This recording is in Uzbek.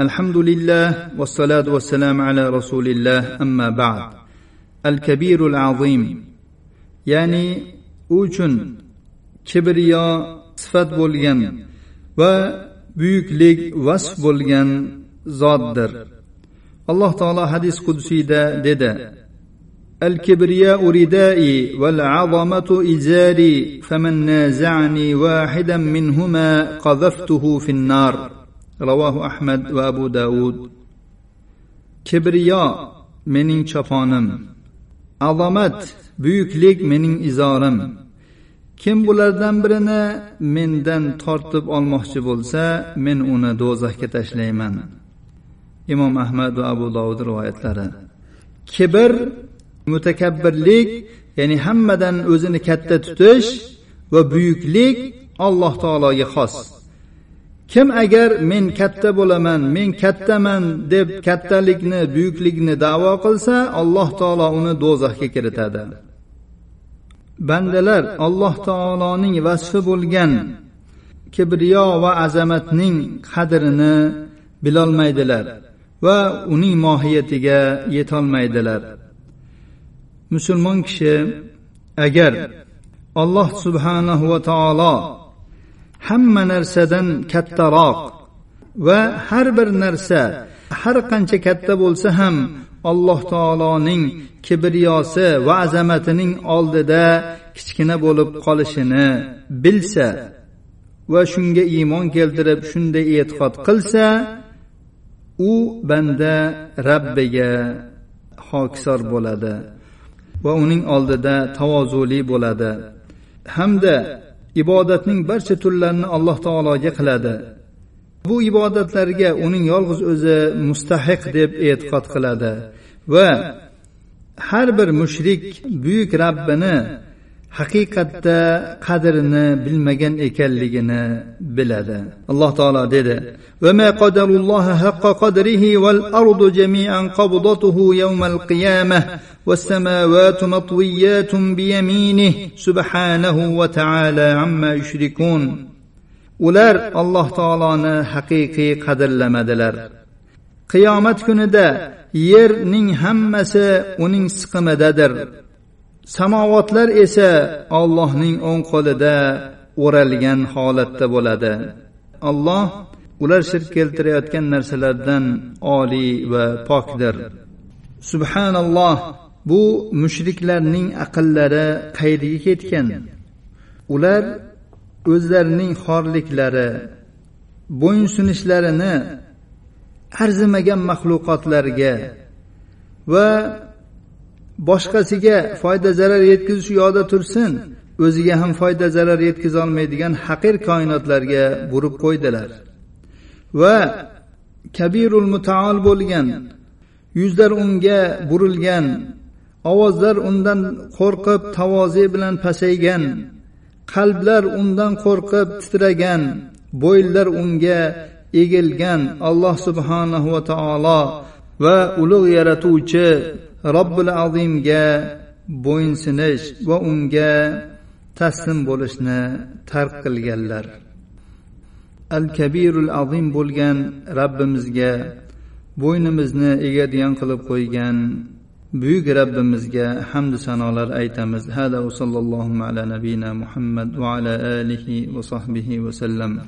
الحمد لله والصلاة والسلام على رسول الله أما بعد الكبير العظيم يعني أوچن كبريا صفت بولغن و buyuklik vasf bo'lgan zotdir alloh taolo hadis qudsiyda dedi الكبرياء ردائي والعظمة إزاري فمن نازعني واحدا منهما قذفته في النار ravohu ahmad va abu davud kibriyo mening choponim. Azomat buyuklik mening izorim. Kim bulardan birini mendan tortib olmoqchi bo'lsa men uni do'zaxga tashlayman. Imom ahmad va abu dovud rivoyatlari. Kibr mutakabbirlik ya'ni hammadan o'zini katta tutish va buyuklik alloh taologa xos. Kim agar men katta bo'laman men kattaman deb kattalikni buyuklikni davo qilsa alloh taolo uni do'zaxga kiritadi. Bandalar alloh taoloning vasfi bo'lgan kibriyo va azamatning qadrini bilolmaydilar va uning mohiyatiga yetolmaydilar. Musulmon kishi agar alloh subhanahu va taolo hamma narsadan kattaroq va har bir narsa har qancha katta bo'lsa ham alloh taoloning kibriyosi va azamatining oldida kichkina bo'lib qolishini bilsa va shunga iymon keltirib shunday e'tiqod qilsa u banda rabbiga hokisor bo'ladi va uning oldida tavozuli bo'ladi. Hamda ibodatning barcha turlarini alloh taologa qiladi bu ibodatlarga uning yolg'iz o'zi mustahiq deb e'tiqod qiladi va har bir mushrik buyuk rabbini haqiqatda qadrini bilmagan ekanligini biladi alloh taolo dedi وما قدر الله حق قدره والأرض جميعا قبضته يوم القيامة والسماوات مطويات بيمينه سبحانه وتعالى عما يشركون ular alloh taoloni haqiqiy qadrlamadilar qiyomat kunida yerning hammasi uning siqimidadir samovotlar esa ollohning o'ng qo'lida o'ralgan holatda bo'ladi olloh ular shirk keltirayotgan narsalardan oliy va pokdir subhanalloh bu mushriklarning aqllari qayerga ketgan? Ular o'zlarining xorliklari bo'yinsunishlarini arzimagan maxluqotlarga va boshqasiga foyda zarar yetkazish u yoqda tursin o'ziga ham foyda zarar yetkazolmaydigan haqir koinotlarga burib qo'ydilar. Va kabirul mutaol bo'lgan yuzlar unga burilgan ovozlar undan qo'rqib tavoze bilan pasaygan. Qalblar undan qo'rqib titragan. Bo'yinlar unga egilgan alloh subhanahu va taolo va ulug' yaratuvchi robbil azimga bo'yinsinish va unga taslim bo'lishni tark qilganlar. Al kabirul azim bo'lgan rabbimizga bo'ynimizni egadigan qilib qo'ygan buyuk rabbimizga hamdu sanolar aytamiz. Hada va sallallohu ala nabiyina muhammad va ala alihi va sahbihi vasallam